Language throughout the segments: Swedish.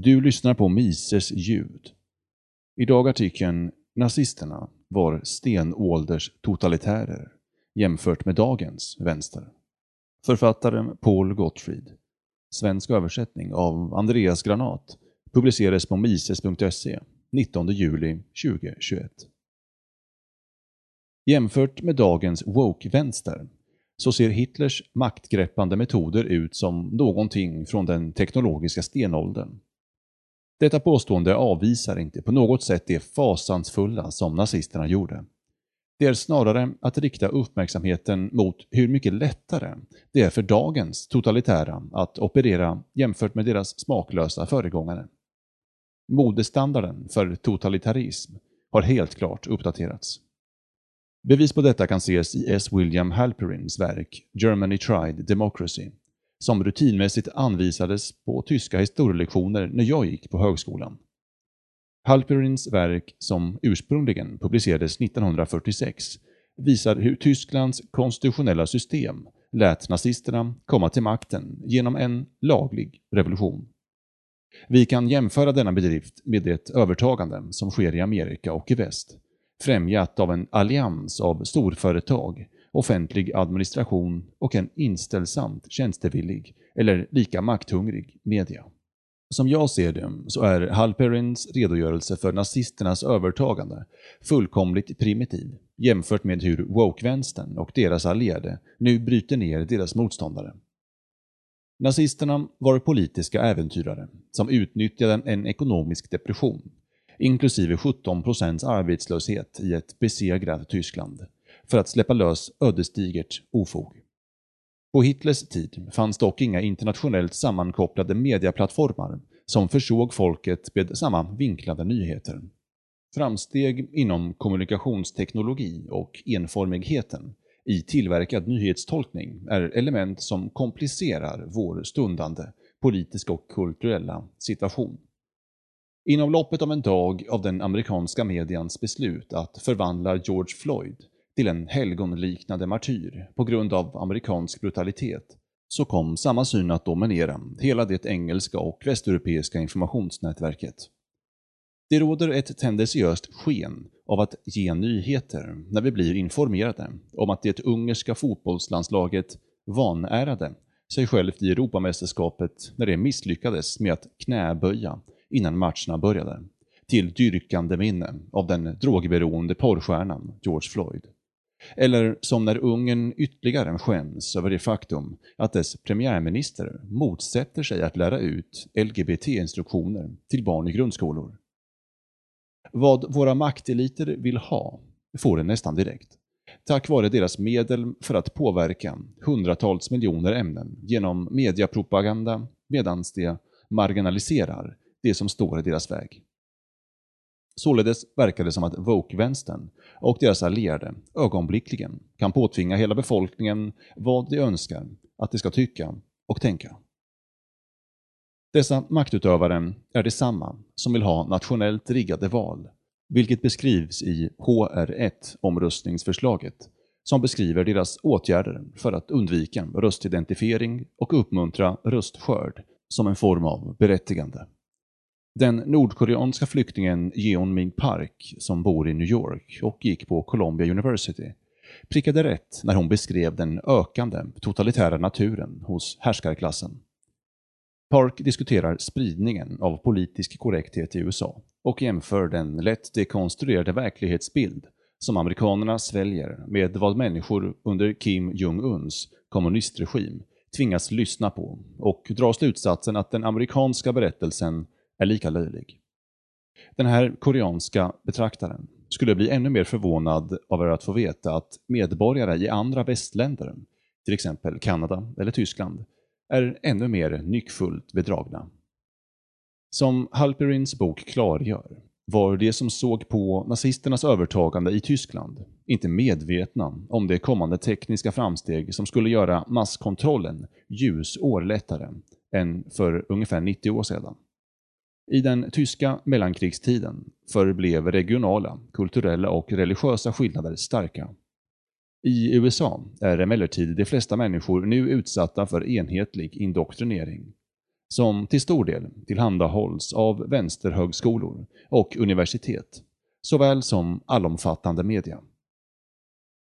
Du lyssnar på Mises ljud. Idag artikeln Nazisterna var stenålders totalitärer jämfört med dagens vänster. Författaren Paul Gottfried. Svensk översättning av Andreas Granat publicerades på mises.se 19 juli 2021. Jämfört med dagens woke-vänster så ser Hitlers maktgreppande metoder ut som någonting från den teknologiska stenåldern. Detta påstående avvisar inte på något sätt det fasansfulla som nazisterna gjorde. Det är snarare att rikta uppmärksamheten mot hur mycket lättare det är för dagens totalitära att operera jämfört med deras smaklösa föregångare. Modestandarden för totalitarism har helt klart uppdaterats. Bevis på detta kan ses i S. William Halperins verk Germany Tried Democracy, som rutinmässigt anvisades på tyska historielektioner när jag gick på högskolan. Halperins verk, som ursprungligen publicerades 1946, visar hur Tysklands konstitutionella system lät nazisterna komma till makten genom en laglig revolution. Vi kan jämföra denna bedrift med det övertagande som sker i Amerika och i väst, främjat av en allians av storföretag, offentlig administration och en inställsamt tjänstevillig eller lika makthungrig media. Som jag ser det så är Halperins redogörelse för nazisternas övertagande fullkomligt primitiv jämfört med hur woke-vänstern och deras allierade nu bryter ner deras motståndare. Nazisterna var politiska äventyrare som utnyttjade en ekonomisk depression, inklusive 17% arbetslöshet i ett besegrat Tyskland, för att släppa lös ödesdigert ofog. På Hitlers tid fanns dock inga internationellt sammankopplade mediaplattformar som försåg folket med samma vinklade nyheter. Framsteg inom kommunikationsteknologi och enformigheten i tillverkad nyhetstolkning är element som komplicerar vår stundande politiska och kulturella situation. Inom loppet av en dag av den amerikanska medians beslut att förvandla George Floyd till en helgonliknande martyr på grund av amerikansk brutalitet, så kom samma syn att dominera hela det engelska och västeuropeiska informationsnätverket. Det råder ett tendentiöst sken av att ge nyheter när vi blir informerade om att det ungerska fotbollslandslaget vanärade sig självt i Europamästerskapet när det misslyckades med att knäböja innan matcherna började, till dyrkande minne av den drogberoende porrstjärnan George Floyd. Eller som när Ungern ytterligare skäms över det faktum att dess premiärminister motsätter sig att lära ut LGBT-instruktioner till barn i grundskolor. Vad våra makteliter vill ha får det nästan direkt. Tack vare deras medel för att påverka hundratals miljoner ämnen genom mediapropaganda medan de marginaliserar det som står i deras väg. Således verkar det som att Vogue-vänstern och deras allierade ögonblickligen kan påtvinga hela befolkningen vad de önskar att de ska tycka och tänka. Dessa maktutövare är detsamma som vill ha nationellt riggade val, vilket beskrivs i HR1-omröstningsförslaget, som beskriver deras åtgärder för att undvika röstidentifiering och uppmuntra röstskörd som en form av berättigande. Den nordkoreanska flyktingen Jeon Ming Park, som bor i New York och gick på Columbia University, prickade rätt när hon beskrev den ökande totalitära naturen hos härskarklassen. Park diskuterar spridningen av politisk korrekthet i USA och jämför den lätt dekonstruerade verklighetsbild som amerikanerna sväljer med vad människor under Kim Jong-Uns kommunistregim tvingas lyssna på och drar slutsatsen att den amerikanska berättelsen är lika löjlig. Den här koreanska betraktaren skulle bli ännu mer förvånad över att få veta att medborgare i andra västländer, till exempel Kanada eller Tyskland, är ännu mer nyckfullt bedragna. Som Halperins bok klargör var de som såg på nazisternas övertagande i Tyskland inte medvetna om de kommande tekniska framsteg som skulle göra masskontrollen ljusår lättare än för ungefär 90 år sedan. I den tyska mellankrigstiden förblev regionala, kulturella och religiösa skillnader starka. I USA är emellertid de flesta människor nu utsatta för enhetlig indoktrinering. som till stor del tillhandahålls av vänsterhögskolor och universitet, såväl som allomfattande media.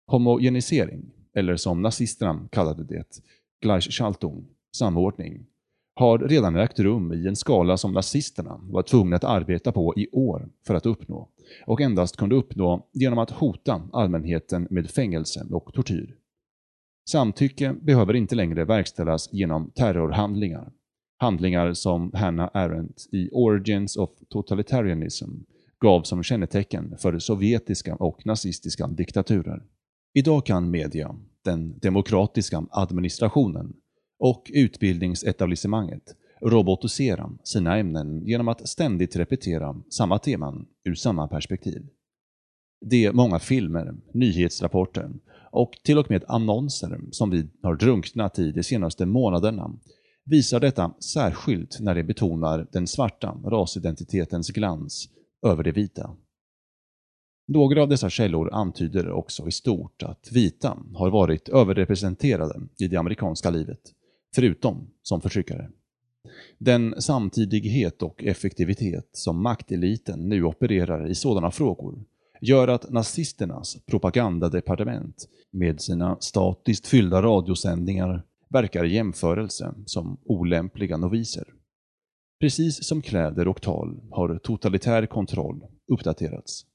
Homogenisering, eller som nazisterna kallade det, Gleichschaltung, samordning, har redan ägt rum i en skala som nazisterna var tvungna att arbeta på i år för att uppnå och endast kunde uppnå genom att hota allmänheten med fängelse och tortyr. Samtycke behöver inte längre verkställas genom terrorhandlingar. Handlingar som Hannah Arendt i Origins of Totalitarianism gav som kännetecken för sovjetiska och nazistiska diktaturer. Idag kan media, den demokratiska administrationen och utbildningsetablissemanget robotisera sina ämnen genom att ständigt repetera samma teman ur samma perspektiv. De många filmer, nyhetsrapporter och till och med annonser som vi har drunknat i de senaste månaderna visar detta särskilt när det betonar den svarta rasidentitetens glans över det vita. Några av dessa källor antyder också i stort att vita har varit överrepresenterade i det amerikanska livet, förutom som förtryckare. Den samtidighet och effektivitet som makteliten nu opererar i sådana frågor gör att nazisternas propagandadepartement med sina statiskt fyllda radiosändningar verkar i jämförelse som olämpliga noviser. Precis som kläder och tal har totalitär kontroll uppdaterats.